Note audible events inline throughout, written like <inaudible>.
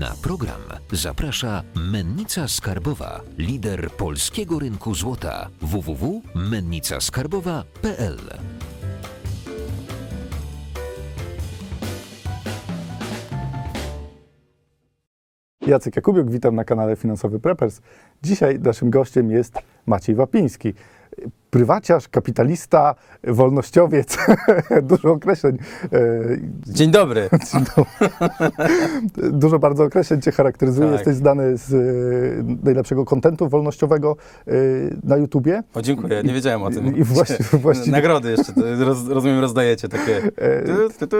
Na program zaprasza Mennica Skarbowa, lider polskiego rynku złota www.mennicaskarbowa.pl. Jacek Jakubiuk, witam na kanale Finansowy Preppers. Dzisiaj naszym gościem jest Maciej Wapiński. Prywaciarz, kapitalista, wolnościowiec, <laughs> dużo określeń. e, <laughs> Dzień dobry. Dużo bardzo określeń Cię charakteryzuje. Tak. Jesteś znany z e, najlepszego kontentu wolnościowego e, na YouTubie. O, dziękuję, nie wiedziałem o tym. I właśnie- <laughs> właściwie- Nagrody jeszcze, roz, rozumiem, rozdajecie takie. Tu, tu, tu.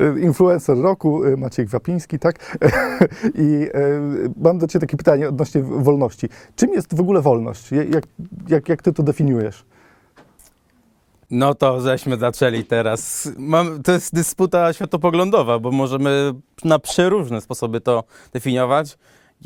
E, Influencer roku, e, Maciej Wapiński, tak? <laughs> I e, mam do Ciebie takie pytanie odnośnie wolności. Czym jest w ogóle wolność? Jak, jak, jak Ty to definiujesz? No to żeśmy zaczęli teraz. Mam, to jest dysputa światopoglądowa, bo możemy na przeróżne sposoby to definiować.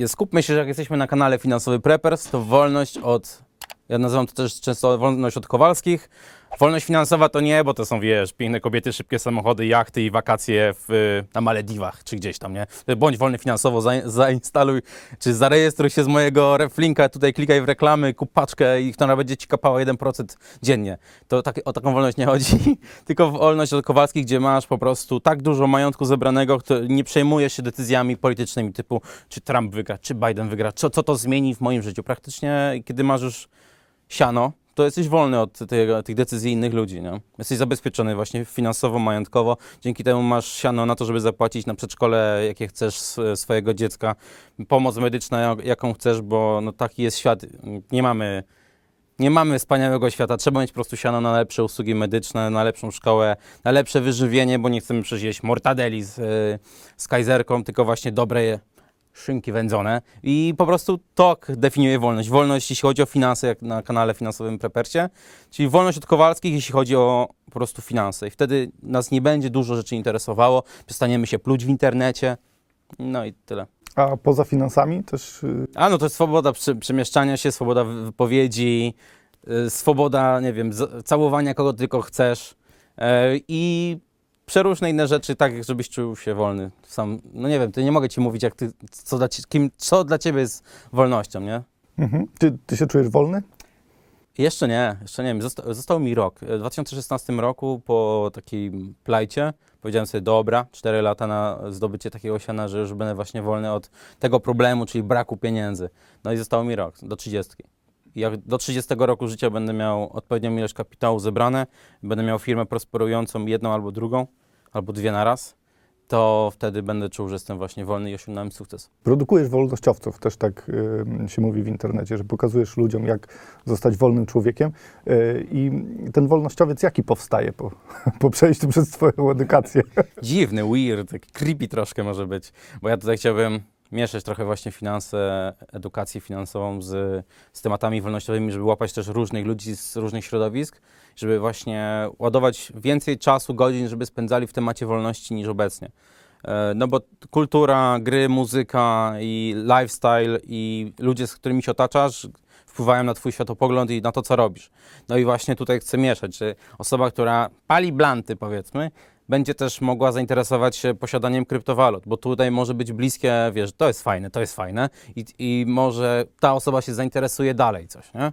Skupmy się, że jak jesteśmy na kanale Finansowy Preppers, to wolność od, ja nazywam to też często wolność od Kowalskich. Wolność finansowa to nie, bo to są, wiesz, piękne kobiety, szybkie samochody, jachty i wakacje w, na Malediwach czy gdzieś tam, nie? Bądź wolny finansowo, za, zainstaluj, czy zarejestruj się z mojego reflinka, tutaj klikaj w reklamy, kup paczkę i która będzie ci kapała 1% dziennie. To tak, o taką wolność nie chodzi, <laughs> tylko wolność od Kowalskich, gdzie masz po prostu tak dużo majątku zebranego, który nie przejmujesz się decyzjami politycznymi typu, czy Trump wygra, czy Biden wygra, co, co to zmieni w moim życiu. Praktycznie, kiedy masz już siano, to jesteś wolny od tego, tych decyzji innych ludzi. Nie? Jesteś zabezpieczony właśnie finansowo, majątkowo. Dzięki temu masz siano na to, żeby zapłacić na przedszkole, jakie chcesz swojego dziecka, pomoc medyczna, jak- jaką chcesz, bo no, taki jest świat. Nie mamy, nie mamy wspaniałego świata. Trzeba mieć po prostu siano na lepsze usługi medyczne, na lepszą szkołę, na lepsze wyżywienie, bo nie chcemy przecież jeść mortadeli z, y, z tylko właśnie dobre szynki wędzone i po prostu to definiuje wolność. Wolność, jeśli chodzi o finanse, jak na kanale finansowym Prepercie, czyli wolność od Kowalskich, jeśli chodzi o po prostu finanse. I wtedy nas nie będzie dużo rzeczy interesowało, przestaniemy się pluć w internecie, no i tyle. A poza finansami też y, A no to jest swoboda przemieszczania się, swoboda wy- wypowiedzi, y, swoboda, nie wiem, całowania kogo tylko chcesz y, i przeróżne inne rzeczy, tak żebyś czuł się wolny. Sam, no nie wiem, to nie mogę ci mówić, jak ty, co, dla, ci- kim, co dla ciebie jest wolnością, nie? mhm. ty, ty się czujesz wolny? Jeszcze nie, jeszcze nie wiem. Zosta został mi rok. W 2016 roku po takiej plajcie powiedziałem sobie, dobra, 4 lata na zdobycie takiego siana, że już będę właśnie wolny od tego problemu, czyli braku pieniędzy. No i zostało mi rok, do 30. Jak do 30 roku życia będę miał odpowiednią ilość kapitału zebrane, będę miał firmę prosperującą jedną albo drugą, albo dwie na raz, to wtedy będę czuł, że jestem właśnie wolny i osiągnąłem sukces. Produkujesz wolnościowców, też tak y, się mówi w internecie, że pokazujesz ludziom, jak zostać wolnym człowiekiem. Y, I ten wolnościowiec jaki powstaje po, <laughs> po przejściu przez Twoją edukację? <laughs> dziwny, weird, taki creepy troszkę może być, bo ja tutaj chciałbym mieszać trochę właśnie finanse, edukację finansową z, z tematami wolnościowymi, żeby łapać też różnych ludzi z różnych środowisk, żeby właśnie ładować więcej czasu, godzin, żeby spędzali w temacie wolności niż obecnie. E, No bo kultura, gry, muzyka i lifestyle i ludzie, z którymi się otaczasz, wpływają na twój światopogląd i na to, co robisz. No i właśnie tutaj chcę mieszać, że osoba, która pali blanty, powiedzmy, będzie też mogła zainteresować się posiadaniem kryptowalut, bo tutaj może być bliskie, wiesz, to jest fajne, to jest fajne i, i może ta osoba się zainteresuje dalej coś, nie?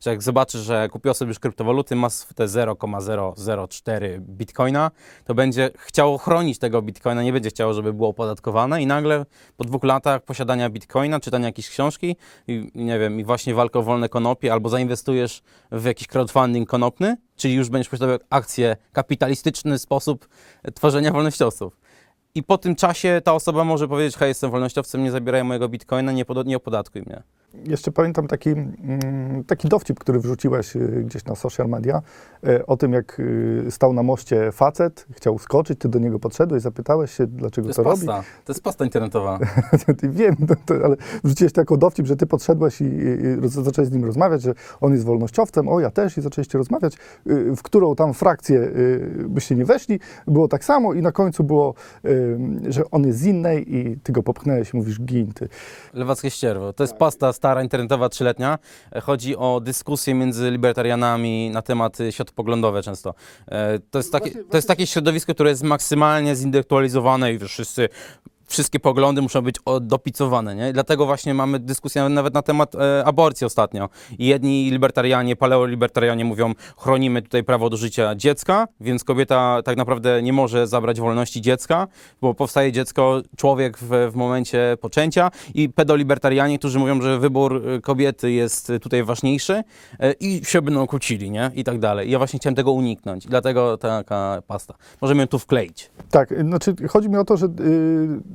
Że jak zobaczysz, że kupiła sobie już kryptowaluty, ma te 0,004 bitcoina, to będzie chciało chronić tego bitcoina, nie będzie chciało, żeby było opodatkowane i nagle po dwóch latach posiadania bitcoina, czytania jakiejś książki i nie wiem, i właśnie walkę o wolne konopie, albo zainwestujesz w jakiś crowdfunding konopny, czyli już będziesz posiadał akcję, kapitalistyczny sposób tworzenia wolnościowców. I po tym czasie ta osoba może powiedzieć, hej, jestem wolnościowcem, nie zabieraj mojego bitcoina, nie, podo- nie opodatkuj mnie. Jeszcze pamiętam taki, mm, taki dowcip, który wrzuciłeś y, gdzieś na social media, y, o tym, jak y, stał na moście facet, chciał skoczyć, ty do niego podszedłeś, zapytałeś się, dlaczego To to, robi. pasta, to jest pasta internetowa. <laughs> Wiem, no to, ale wrzuciłeś to jako dowcip, że ty podszedłeś i, i, zacząłeś z nim rozmawiać, że on jest wolnościowcem, o ja też i zaczęliście rozmawiać, w którą tam frakcję byście nie weszli, było tak samo i na końcu było, że on jest z innej i ty go popchnęłeś i mówisz gin, ty. Lewackie ścierwo. To jest pasta stara, internetowa, trzyletnia. E, Chodzi o dyskusje między libertarianami na tematy światopoglądowe często. E, To jest, takie, to jest takie środowisko, które jest maksymalnie zintelektualizowane i wszyscy wszystkie poglądy muszą być dopicowane, nie? Dlatego właśnie mamy dyskusję nawet na temat e, aborcji ostatnio. I jedni libertarianie, paleolibertarianie mówią, chronimy tutaj prawo do życia dziecka, więc kobieta tak naprawdę nie może zabrać wolności dziecka, bo powstaje dziecko, człowiek w, w momencie poczęcia i pedolibertarianie, którzy mówią, że wybór e, kobiety jest tutaj ważniejszy e, i się będą kłócili, nie? I tak dalej. Ja właśnie chciałem tego uniknąć. Dlatego taka pasta. Możemy ją tu wkleić. Tak, znaczy chodzi mi o to, że y,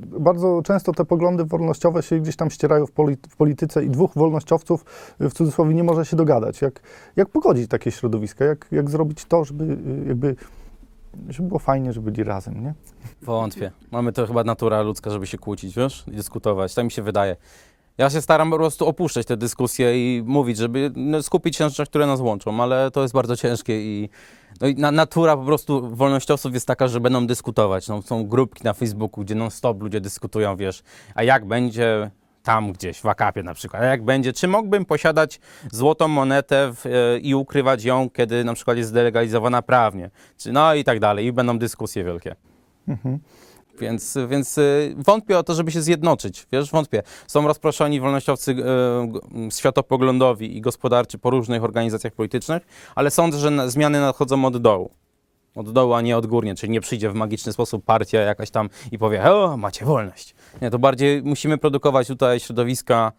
bardzo często te poglądy wolnościowe się gdzieś tam ścierają w, poli- w polityce i dwóch wolnościowców y, w cudzysłowie nie może się dogadać. Jak, jak pogodzić takie środowiska? Jak, jak zrobić to, żeby y, jakby żeby było fajnie, żeby byli razem, nie? Wątpię. Mamy to chyba natura ludzka, żeby się kłócić, wiesz, i dyskutować. Tak mi się wydaje. Ja się staram po prostu opuszczać te dyskusje i mówić, żeby no, skupić się na rzeczach, które nas łączą, ale to jest bardzo ciężkie i, no, i na, natura po prostu wolnościowców jest taka, że będą dyskutować. No, są grupki na Facebooku, gdzie non-stop ludzie dyskutują, wiesz, a jak będzie tam gdzieś, w Akapie na przykład, a jak będzie, czy mógłbym posiadać złotą monetę w, e, i ukrywać ją, kiedy na przykład jest zdelegalizowana prawnie, czy, no i tak dalej, i będą dyskusje wielkie. Mhm. Więc, więc y, wątpię o to, żeby się zjednoczyć. Wiesz, wątpię. Są rozproszeni wolnościowcy y, g- światopoglądowi i gospodarczy po różnych organizacjach politycznych, ale sądzę, że na, zmiany nadchodzą od dołu. Od dołu, a nie odgórnie, czyli nie przyjdzie w magiczny sposób partia jakaś tam i powie, o, macie wolność. Nie, to bardziej musimy produkować tutaj środowiska.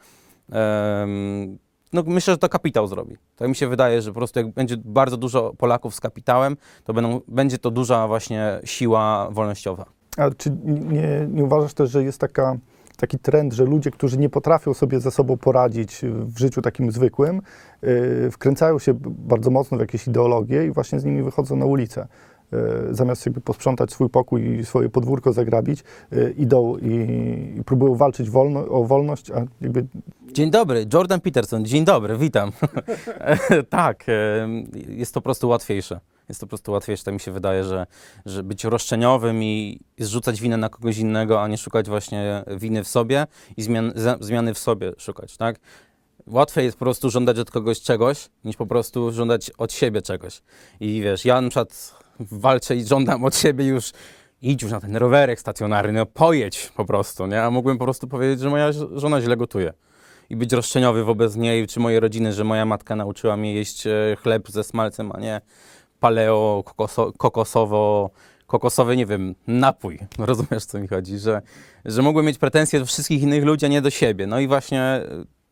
no myślę, że to kapitał zrobi. Tak mi się wydaje, że po prostu jak będzie bardzo dużo Polaków z kapitałem, to będą, będzie to duża właśnie siła wolnościowa. A czy nie, nie uważasz też, że jest taka, taki trend, że ludzie, którzy nie potrafią sobie ze sobą poradzić w życiu takim zwykłym, yy, wkręcają się bardzo mocno w jakieś ideologie i właśnie z nimi wychodzą na ulicę? Yy, zamiast jakby posprzątać swój pokój i swoje podwórko zagrabić, yy, idą i, i próbują walczyć wolno, o wolność, a jakby Dzień dobry, Jordan Peterson, dzień dobry, witam. <laughs> tak, em, jest to po prostu łatwiejsze. Jest to po prostu łatwiejsze, tak mi się wydaje, że, że być roszczeniowym i zrzucać winę na kogoś innego, a nie szukać właśnie winy w sobie i zmian, zmiany w sobie szukać, tak? Łatwiej jest po prostu żądać od kogoś czegoś, niż po prostu żądać od siebie czegoś. I wiesz, ja na przykład walczę i żądam od siebie już idź już na ten rowerek stacjonarny, no pojedź po prostu, nie? A mógłbym po prostu powiedzieć, że moja żona źle gotuje i być roszczeniowy wobec niej czy mojej rodziny, że moja matka nauczyła mnie jeść e, chleb ze smalcem, a nie paleo, kokoso, kokosowo, kokosowy, nie wiem, napój. <laughs> Rozumiesz, co mi chodzi, że, że mogłem mieć pretensje do wszystkich innych ludzi, a nie do siebie. No i właśnie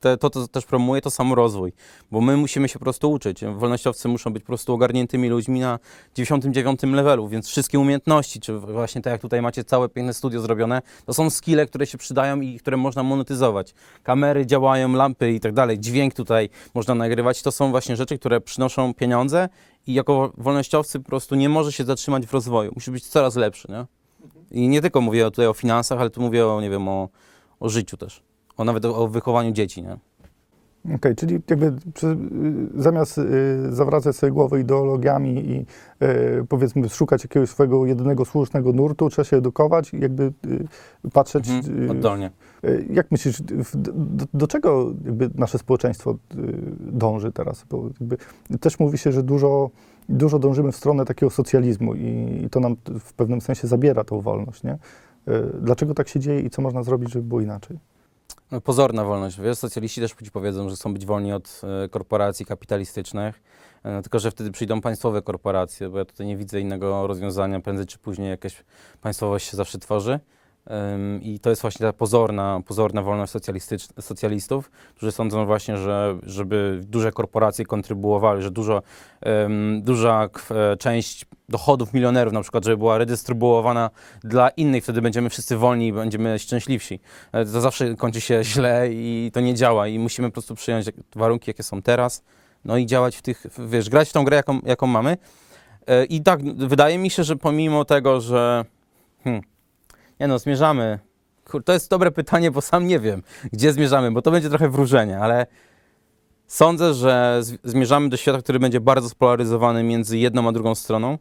te, to, to też promuje, to samorozwój, bo my musimy się po prostu uczyć. Wolnościowcy muszą być po prostu ogarniętymi ludźmi na 99 levelu, więc wszystkie umiejętności, czy właśnie tak jak tutaj macie całe piękne studio zrobione, to są skille, które się przydają i które można monetyzować. Kamery działają, lampy i tak dalej, dźwięk tutaj można nagrywać. To są właśnie rzeczy, które przynoszą pieniądze i jako wolnościowcy po prostu nie może się zatrzymać w rozwoju. Musi być coraz lepszy, nie? I nie tylko mówię tutaj o finansach, ale tu mówię o, nie wiem, o, o życiu też. O nawet o, o wychowaniu dzieci, nie? Okej, czyli jakby przy, zamiast y, zawracać sobie głowę ideologiami i y, powiedzmy szukać jakiegoś swojego jedynego słusznego nurtu, trzeba się edukować i jakby y, patrzeć. Mhm, y, oddolnie. y, jak myślisz, do, do czego jakby nasze społeczeństwo y, dąży teraz? Bo też mówi się, że dużo, dużo dążymy w stronę takiego socjalizmu i, i to nam w pewnym sensie zabiera tą wolność, nie? Y, Dlaczego tak się dzieje i co można zrobić, żeby było inaczej? No, pozorna wolność. Wiesz, socjaliści też powiedzą, że chcą być wolni od e, korporacji kapitalistycznych, e, tylko że wtedy przyjdą państwowe korporacje, bo ja tutaj nie widzę innego rozwiązania. Prędzej czy później jakaś państwowość się zawsze tworzy. I to jest właśnie ta pozorna, pozorna wolność socjalistów, którzy sądzą właśnie, że żeby duże korporacje kontrybuowały, że dużo, ym, duża e, część dochodów milionerów na przykład, żeby była redystrybuowana dla innych, wtedy będziemy wszyscy wolni i będziemy szczęśliwsi. E, To zawsze kończy się źle i to nie działa i musimy po prostu przyjąć warunki, jakie są teraz, no i działać w tych, wiesz, grać w tą grę, jaką, jaką mamy. E, I tak, wydaje mi się, że pomimo tego, że hmm, nie no, zmierzamy, kur, to jest dobre pytanie, bo sam nie wiem, gdzie zmierzamy, bo to będzie trochę wróżenie, ale sądzę, że zmierzamy do świata, który będzie bardzo spolaryzowany między jedną a drugą stroną.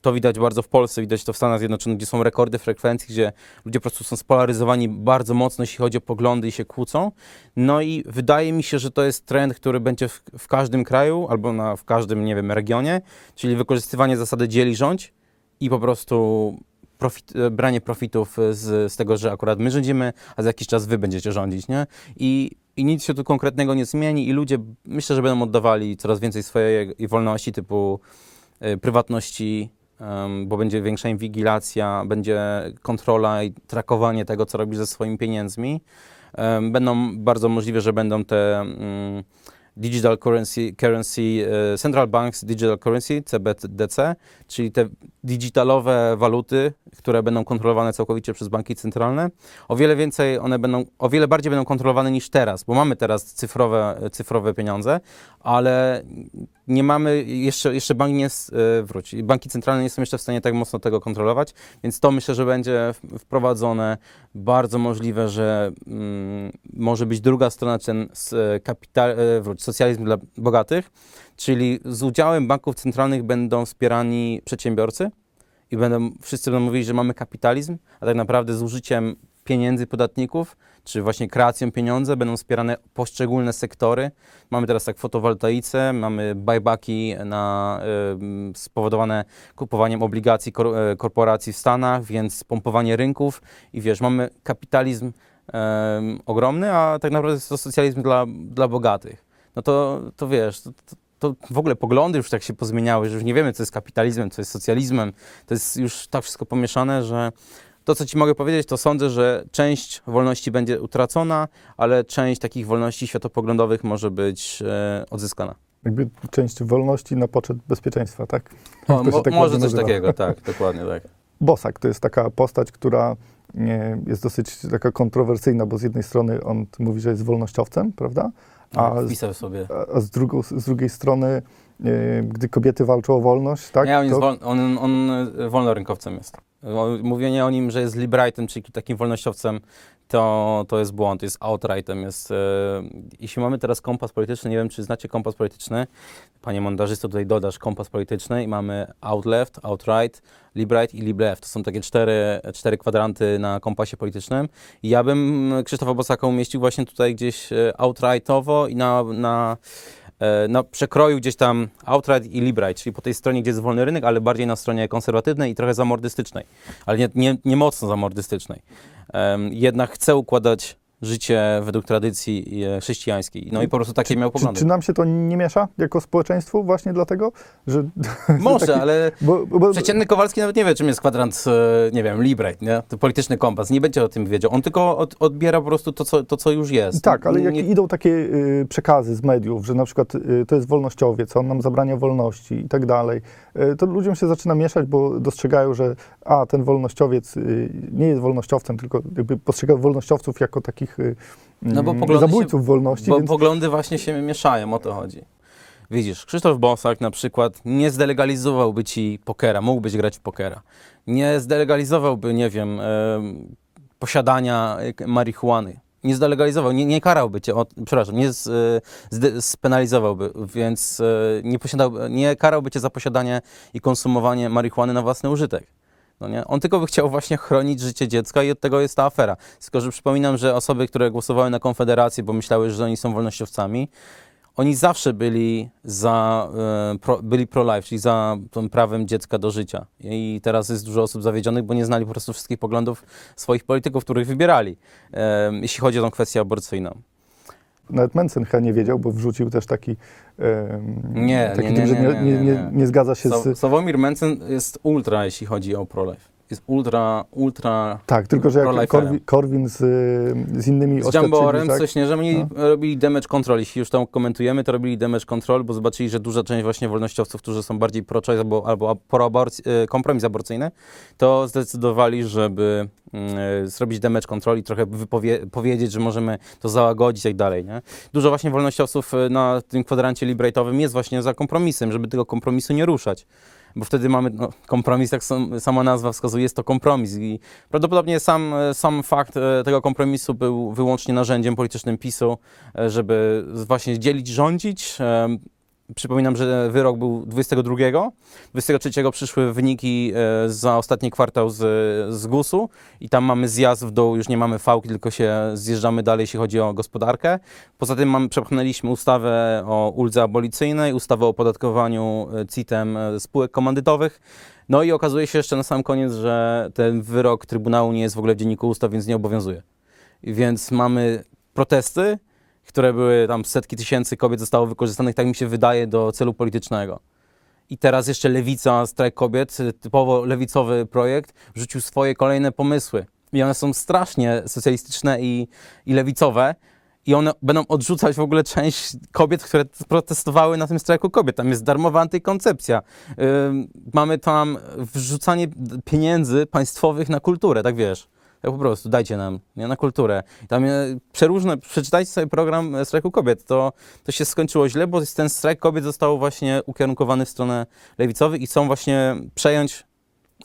To widać bardzo w Polsce, widać to w Stanach Zjednoczonych, gdzie są rekordy frekwencji, gdzie ludzie po prostu są spolaryzowani bardzo mocno, jeśli chodzi o poglądy i się kłócą. No i wydaje mi się, że to jest trend, który będzie w, w każdym kraju albo na, w każdym, nie wiem, regionie, czyli wykorzystywanie zasady dzieli rządź i po prostu profit, e, branie profitów z, z tego, że akurat my rządzimy, a za jakiś czas wy będziecie rządzić, nie? I, I nic się tu konkretnego nie zmieni i ludzie myślę, że będą oddawali coraz więcej swojej wolności typu e, prywatności, em, bo będzie większa inwigilacja, będzie kontrola i trakowanie tego, co robisz ze swoimi pieniędzmi. Em, Będą bardzo możliwe, że będą te mm, digital currency, currency e, central banks digital currency CBDC, czyli te digitalowe waluty, które będą kontrolowane całkowicie przez banki centralne. O wiele więcej one będą, o wiele bardziej będą kontrolowane niż teraz, bo mamy teraz cyfrowe, cyfrowe pieniądze, ale nie mamy, jeszcze, jeszcze bank nie e, wróć, banki centralne nie są jeszcze w stanie tak mocno tego kontrolować, więc to myślę, że będzie wprowadzone. Bardzo możliwe, że mm, może być druga strona, ten kapital, e, wróć, socjalizm dla bogatych, czyli z udziałem banków centralnych będą wspierani przedsiębiorcy i będą, wszyscy będą mówili, że mamy kapitalizm, a tak naprawdę z użyciem pieniędzy podatników, czy właśnie kreacją pieniądza będą wspierane poszczególne sektory. Mamy teraz tak fotowoltaice, mamy buybacki na, ym, spowodowane kupowaniem obligacji kor, e, korporacji w Stanach, więc pompowanie rynków i wiesz, mamy kapitalizm em, ogromny, a tak naprawdę jest to socjalizm dla, dla bogatych. No to, to wiesz, to, to, w ogóle poglądy już tak się pozmieniały, że już nie wiemy, co jest kapitalizmem, co jest socjalizmem. To jest już tak wszystko pomieszane, że to, co ci mogę powiedzieć, to sądzę, że część wolności będzie utracona, ale część takich wolności światopoglądowych może być e, odzyskana. Jakby część wolności na poczet bezpieczeństwa, tak? O, mo, tak może coś nazywa. takiego, tak, dokładnie tak. Bosak to jest taka postać, która nie, jest dosyć taka kontrowersyjna, bo z jednej strony on mówi, że jest wolnościowcem, prawda? A z, Wpisał sobie. a- a z, drugą, z drugiej strony, e, gdy kobiety walczą o wolność, tak? nie, on, jest to, wol, on, on e, wolnorynkowcem jest. Mówienie o nim, że jest librightem, czyli takim wolnościowcem, to, to jest błąd, jest outrightem. Jest, e, jeśli mamy teraz kompas polityczny, nie wiem, czy znacie kompas polityczny, panie montażysto, tutaj dodasz kompas polityczny i mamy out left, outright, libright i lib left. To są takie cztery, cztery kwadranty na kompasie politycznym. I ja bym Krzysztofa Bosaka umieścił właśnie tutaj gdzieś e, outrightowo i na, na, na przekroju gdzieś tam outright i libright, czyli po tej stronie, gdzie jest wolny rynek, ale bardziej na stronie konserwatywnej i trochę zamordystycznej, ale nie, nie, nie mocno zamordystycznej. Jednak chce układać życie według tradycji e, chrześcijańskiej. No i po prostu takie miał czy, poglądy. czy nam się to nie miesza jako społeczeństwu właśnie dlatego, że... <laughs> Może, taki- ale Bo, bo, przeciętny Kowalski nawet nie wie, czym jest kwadrant, e, nie wiem, libright, nie? To polityczny kompas. Nie będzie o tym wiedział. On tylko od, odbiera po prostu to co, to, co już jest. Tak, ale jak Nie- idą takie y, przekazy z mediów, że na przykład y, to jest wolnościowiec, on nam zabrania wolności i tak dalej, to ludziom się zaczyna mieszać, bo dostrzegają, że a, ten wolnościowiec y, nie jest wolnościowcem, tylko jakby postrzegają wolnościowców jako takich y, No bo mm, zabójców wolności, Bo więc poglądy właśnie się mieszają, o to chodzi. Widzisz, Krzysztof Bosak na przykład nie zdelegalizowałby ci pokera, mógłbyś grać w pokera. Nie zdelegalizowałby, nie wiem, em, posiadania e, marihuany. Nie zdelegalizował, nie, nie karałby cię, przepraszam, nie z, e, zde, spenalizowałby, więc e, nie, posiadał, nie karałby cię za posiadanie i konsumowanie marihuany na własny użytek. No nie? On tylko by chciał właśnie chronić życie dziecka i od tego jest ta afera. Tylko, że przypominam, że osoby, które głosowały na Konfederację, bo myślały, że oni są wolnościowcami, oni zawsze byli za, e, pro, byli pro-life, czyli za tym prawem dziecka do życia. I teraz jest dużo osób zawiedzionych, bo nie znali po prostu wszystkich poglądów swoich polityków, których wybierali, e, jeśli chodzi o tą kwestię aborcyjną. nawet Mencen chyba nie wiedział, bo wrzucił też taki, Nie, taki nie, nie, zgadza się z... Sławomir Mencen jest ultra, jeśli chodzi o pro-life. Jest ultra, ultra Tak, tylko że jak. Korwin, Korwin z, z innymi Z Jamborem, tak? coś nie, że oni robili damage control. Jeśli już tam komentujemy, to robili damage control, bo zobaczyli, że duża część właśnie wolnościowców, którzy są bardziej pro-choice albo, albo pro-aborc- e, kompromis aborcyjny, to zdecydowali, żeby mm, e, zrobić damage control i trochę powiedzieć, że możemy to załagodzić i tak dalej. Nie? Dużo właśnie wolnościowców e, na tym kwadrancie liberate'owym jest właśnie za kompromisem, żeby tego kompromisu nie ruszać. Bo wtedy mamy no, kompromis, jak sam, sama nazwa wskazuje, jest to kompromis. I prawdopodobnie sam, e, sam fakt e, tego kompromisu był wyłącznie narzędziem politycznym PiSu, e, żeby właśnie dzielić, rządzić. Przypominam, że wyrok był 22. 23 przyszły wyniki e, za ostatni kwartał z, z GUS-u i tam mamy zjazd w dół, już nie mamy fałki, tylko się zjeżdżamy dalej, jeśli chodzi o gospodarkę. Poza tym mamy, przepchnęliśmy ustawę o uldze abolicyjnej, ustawę o opodatkowaniu e, CIT-em e, spółek komandytowych. No i okazuje się jeszcze na sam koniec, że ten wyrok Trybunału nie jest w ogóle w dzienniku ustaw, więc nie obowiązuje. Więc mamy protesty, które były tam setki tysięcy kobiet zostało wykorzystanych, tak mi się wydaje, do celu politycznego. I teraz jeszcze Lewica, strajk kobiet, typowo lewicowy projekt, wrzucił swoje kolejne pomysły. I one są strasznie socjalistyczne i, i lewicowe. I one będą odrzucać w ogóle część kobiet, które protestowały na tym strajku kobiet. Tam jest darmowa antykoncepcja. Ym, mamy tam wrzucanie pieniędzy państwowych na kulturę, tak wiesz. Tak po prostu, dajcie nam, nie, na kulturę. Tam e, przeróżne, przeczytajcie sobie program e, strajku kobiet, to, to się skończyło źle, bo ten strajk kobiet został właśnie ukierunkowany w stronę lewicowych i chcą właśnie przejąć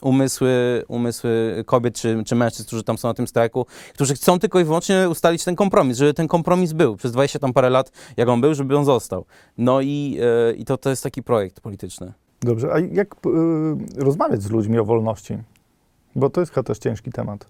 umysły, umysły kobiet czy, czy mężczyzn, którzy tam są na tym strajku, którzy chcą tylko i wyłącznie ustalić ten kompromis, żeby ten kompromis był przez 20 tam parę lat, jak on był, żeby on został. No i, e, i to, to jest taki projekt polityczny. Dobrze, a jak y, rozmawiać z ludźmi o wolności? Bo to jest chyba też ciężki temat.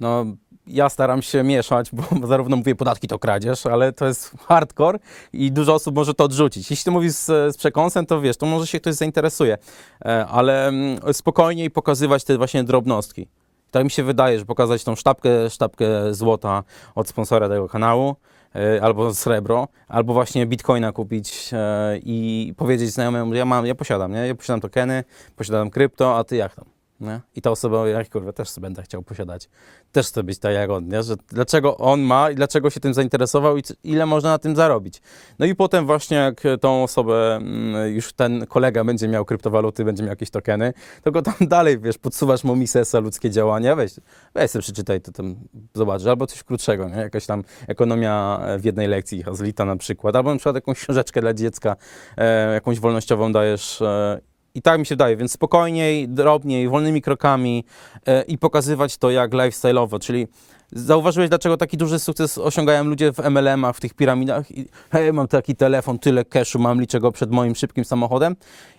No, ja staram się mieszać, bo <laughs> zarówno mówię podatki to kradzież, ale to jest hardcore i dużo osób może to odrzucić. Jeśli ty mówisz z, z przekąsem, to wiesz, to może się ktoś zainteresuje, E, ale mm, spokojniej pokazywać te właśnie drobnostki. Tak mi się wydaje, że pokazać tą sztabkę, sztabkę złota od sponsora tego kanału, e, albo srebro, albo właśnie bitcoina kupić e, i powiedzieć znajomemu, ja mam, ja posiadam, nie? Ja posiadam tokeny, posiadam krypto, a ty jak tam? Nie? I ta osoba, jak kurwa, też będę chciał posiadać. Też chcę być on, nie? Że dlaczego on ma i dlaczego się tym zainteresował i ile można na tym zarobić. No i potem właśnie jak tą osobę, mm, już ten kolega będzie miał kryptowaluty, będzie miał jakieś tokeny, to go tam <laughs> dalej, wiesz, podsuwasz mu misesa, ludzkie działania, weź, weź sobie przeczytaj, to tam zobaczysz, albo coś krótszego, nie? Jakaś tam ekonomia w jednej lekcji, Hazlita na przykład, albo na przykład jakąś książeczkę dla dziecka, e, jakąś wolnościową dajesz e, i tak mi się wydaje, więc spokojniej, drobniej, wolnymi krokami e, i pokazywać to jak lifestyle'owo, czyli zauważyłeś, dlaczego taki duży sukces osiągają ludzie w MLM-ach, w tych piramidach? I, hej, mam taki telefon, tyle cashu, mam liczę go przed moim szybkim samochodem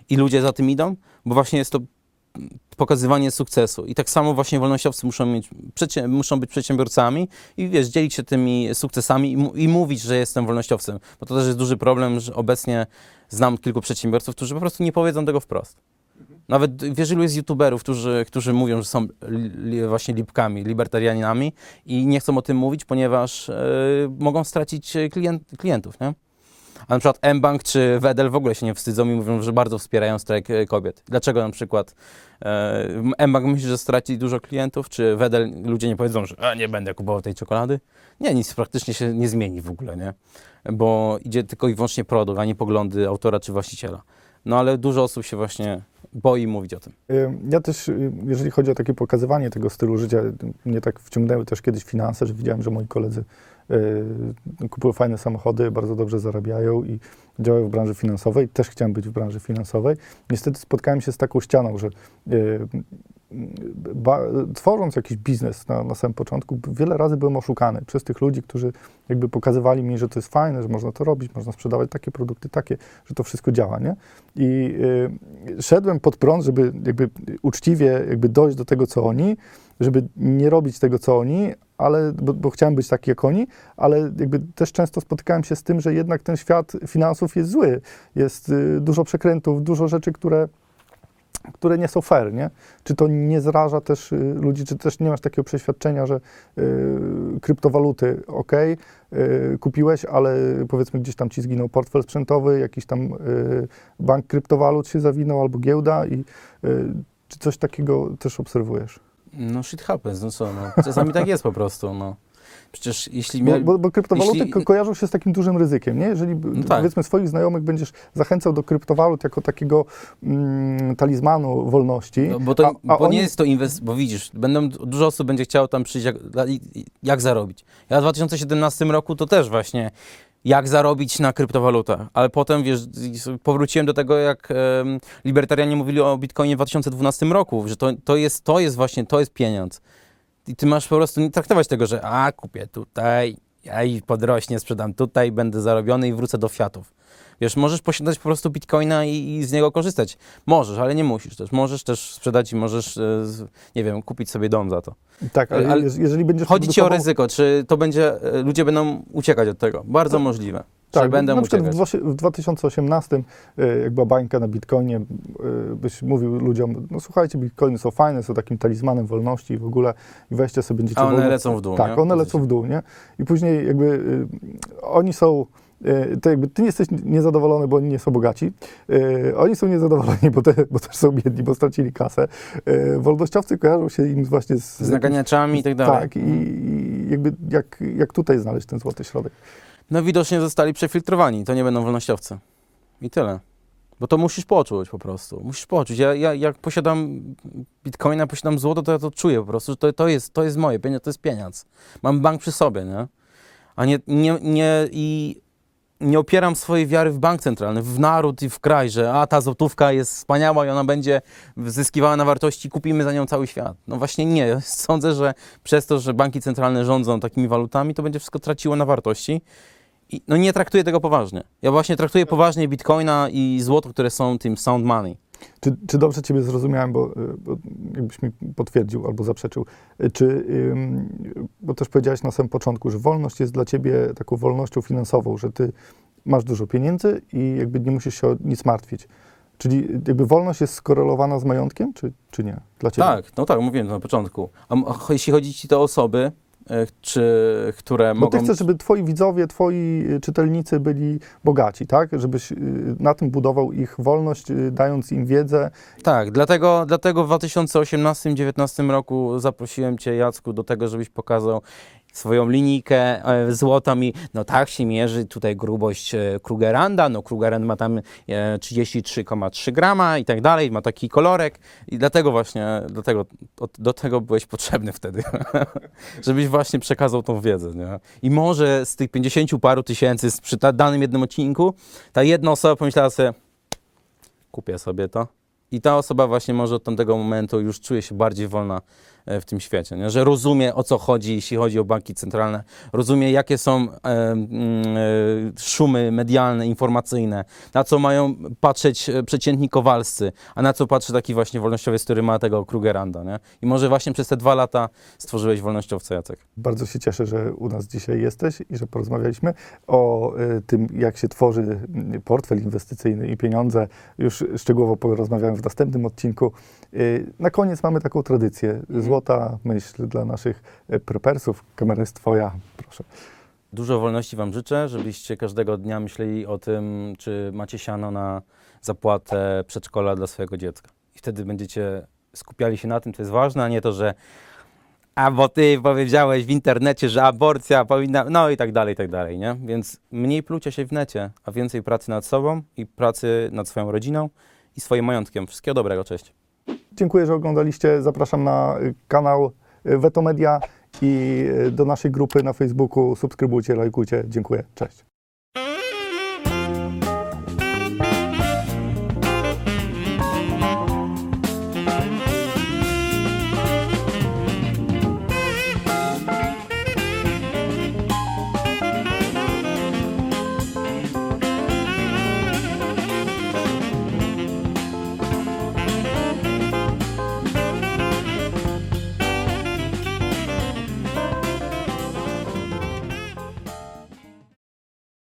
i ludzie za tym idą, bo właśnie jest to pokazywanie sukcesu. I tak samo właśnie wolnościowcy muszą, mieć, muszą być przedsiębiorcami i wiesz, dzielić się tymi sukcesami i, i mówić, że jestem wolnościowcem. Bo to też jest duży problem, że obecnie znam kilku przedsiębiorców, którzy po prostu nie powiedzą tego wprost. Nawet wiesz, ilu jest youtuberów, którzy, którzy mówią, że są li, właśnie lipkami, libertarianami i nie chcą o tym mówić, ponieważ e, mogą stracić e, klient, klientów, nie? A na przykład mBank czy Wedel w ogóle się nie wstydzą i mówią, że bardzo wspierają strajk e, kobiet. Dlaczego na przykład e, mBank myśli, że straci dużo klientów, czy Wedel ludzie nie powiedzą, że nie będę kupował tej czekolady? Nie, nic praktycznie się nie zmieni w ogóle, nie? Bo idzie tylko i wyłącznie produkt, a nie poglądy autora czy właściciela. No ale dużo osób się właśnie boi mówić o tym. Ja też, y, jeżeli chodzi o takie pokazywanie tego stylu życia, mnie tak wciągnęły też kiedyś finanse, że widziałem, że moi koledzy y, kupują fajne samochody, bardzo dobrze zarabiają i działają w branży finansowej. Też chciałem być w branży finansowej. Niestety spotkałem się z taką ścianą, że y, ba, tworząc jakiś biznes na, na samym początku, wiele razy byłem oszukany przez tych ludzi, którzy jakby pokazywali mi, że to jest fajne, że można to robić, można sprzedawać takie produkty, takie, że to wszystko działa, nie? I y, szedłem pod prąd, żeby jakby uczciwie jakby dojść do tego, co oni, żeby nie robić tego, co oni, ale, bo, bo chciałem być taki jak oni, ale jakby też często spotykałem się z tym, że jednak ten świat finansów jest zły. Jest y, dużo przekrętów, dużo rzeczy, które które nie są fair, nie? Czy to nie zraża też y, ludzi, czy też nie masz takiego przeświadczenia, że y, kryptowaluty, ok, y, kupiłeś, ale powiedzmy gdzieś tam ci zginął portfel sprzętowy, jakiś tam y, bank kryptowalut się zawinął albo giełda i y, czy coś takiego też obserwujesz? No shit happens, no co, no. Czasami tak jest po prostu, no. Przecież jeśli Bo, miał... bo, bo kryptowaluty jeśli- ko- kojarzą się z takim dużym ryzykiem, nie? Jeżeli No tak. powiedzmy swoich znajomych będziesz zachęcał do kryptowalut jako takiego mm, talizmanu wolności, No, bo to, a, a bo oni nie jest to inwest, bo widzisz, będą, dużo osób będzie chciało tam przyjść, jak, jak zarobić. Ja w 2017 roku to też właśnie, jak zarobić na kryptowalutach, ale potem, wiesz, powróciłem do tego, jak em, libertarianie mówili o Bitcoinie w 2012 roku, że to, to, jest, to jest właśnie, to jest pieniądz. I ty masz po prostu nie traktować tego, że a, kupię tutaj, ja i podrośnie, sprzedam tutaj, będę zarobiony i wrócę do fiatów. Wiesz, możesz posiadać po prostu bitcoina i, i z niego korzystać. Możesz, ale nie musisz też. Możesz też sprzedać i możesz, e, nie wiem, kupić sobie dom za to. Tak, ale, Ale- jeż- jeżeli będziesz Chodzi ci o ryzyko, czy to będzie, e, ludzie będą uciekać od tego. Bardzo możliwe. Tak, że będą na przykład w, uciekać. dwa- w 2018, y, jak była bańka na Bitcoinie, y, byś mówił ludziom, no słuchajcie, Bitcoiny są fajne, są takim talizmanem wolności i w ogóle i weźcie sobie, będziecie A one wolno- lecą w dół, Tak, nie? one lecą w dół, nie? I później jakby y, oni są, y, to jakby ty nie jesteś niezadowolony, bo oni nie są bogaci, y, oni są niezadowoleni, bo, te, bo też są biedni, bo stracili kasę. Y, wolnościowcy kojarzą się im właśnie z... Z naganiaczami i tak dalej. Tak, i, i jakby jak, jak tutaj znaleźć ten złoty środek. No widocznie zostali przefiltrowani, to nie będą wolnościowcy. I tyle. Bo to musisz poczuć po prostu. Musisz poczuć. Ja, ja jak posiadam bitcoina, posiadam złoto, to ja to czuję po prostu, że to, to, jest, to jest moje, pieniądze, to jest pieniądz. Mam bank przy sobie, nie? A nie, nie, nie, i nie opieram swojej wiary w bank centralny, w naród i w kraj, że a ta złotówka jest wspaniała i ona będzie zyskiwała na wartości, kupimy za nią cały świat. No właśnie nie. Sądzę, że przez to, że banki centralne rządzą takimi walutami, to będzie wszystko traciło na wartości. No nie traktuję tego poważnie. Ja właśnie traktuję poważnie bitcoina i złoto, które są tym sound money. Czy, czy dobrze Ciebie zrozumiałem, bo, y, bo jakbyś mi potwierdził albo zaprzeczył, y, czy, bo też powiedziałeś na samym początku, że wolność jest dla Ciebie taką wolnością finansową, że Ty masz dużo pieniędzy i jakby nie musisz się o nic martwić. Czyli jakby wolność jest skorelowana z majątkiem, czy, czy nie? Dla Ciebie? Tak, no tak, mówiłem na początku. A jeśli chodzi ci o osoby, czy, które Bo mogą... Ty chcesz, żeby Twoi widzowie, Twoi y, czytelnicy byli bogaci, tak? Żebyś y, na tym budował ich wolność, y, dając im wiedzę. Tak, dlatego, dlatego w 2018-2019 roku zaprosiłem Cię, Jacku, do tego, żebyś pokazał swoją linijkę e, złota mi, no tak się mierzy tutaj grubość e, Krugeranda, no Krugerand ma tam e, 33,3 grama i tak dalej, ma taki kolorek i dlatego właśnie, dlatego, do tego byłeś potrzebny wtedy, <laughs> żebyś właśnie przekazał tą wiedzę, nie? I może z tych 50 paru tysięcy przy danym jednym odcinku, ta jedna osoba pomyślała sobie, kupię sobie to. I ta osoba właśnie może od tamtego momentu już czuje się bardziej wolna e, w tym świecie, nie? że rozumie o co chodzi, jeśli chodzi o banki centralne, rozumie jakie są e, e, szumy medialne, informacyjne, na co mają patrzeć e, przeciętni kowalscy, a na co patrzy taki właśnie wolnościowiec, który ma tego Krugeranda. Nie? I może właśnie przez te dwa lata stworzyłeś wolnościowca, Jacek. Bardzo się cieszę, że u nas dzisiaj jesteś i że porozmawialiśmy o y, tym, jak się tworzy portfel inwestycyjny i pieniądze. Już szczegółowo porozmawiamy w następnym odcinku. Na koniec mamy taką tradycję. Złota myśl dla naszych y, prepersów. Kamera jest twoja, proszę. Dużo wolności Wam życzę, żebyście każdego dnia myśleli o tym, czy macie siano na zapłatę przedszkola dla swojego dziecka. I wtedy będziecie skupiali się na tym, co jest ważne, a nie to, że a bo ty powiedziałeś w internecie, że aborcja powinna, no i tak dalej, i tak dalej, nie? Więc mniej plucia się w necie, a więcej pracy nad sobą i pracy nad swoją rodziną i swoim majątkiem. Wszystkiego dobrego, cześć. Dziękuję, że oglądaliście. Zapraszam na y, kanał y, Vetomedia i y, do naszej grupy na Facebooku. Subskrybujcie, lajkujcie. Dziękuję. Cześć.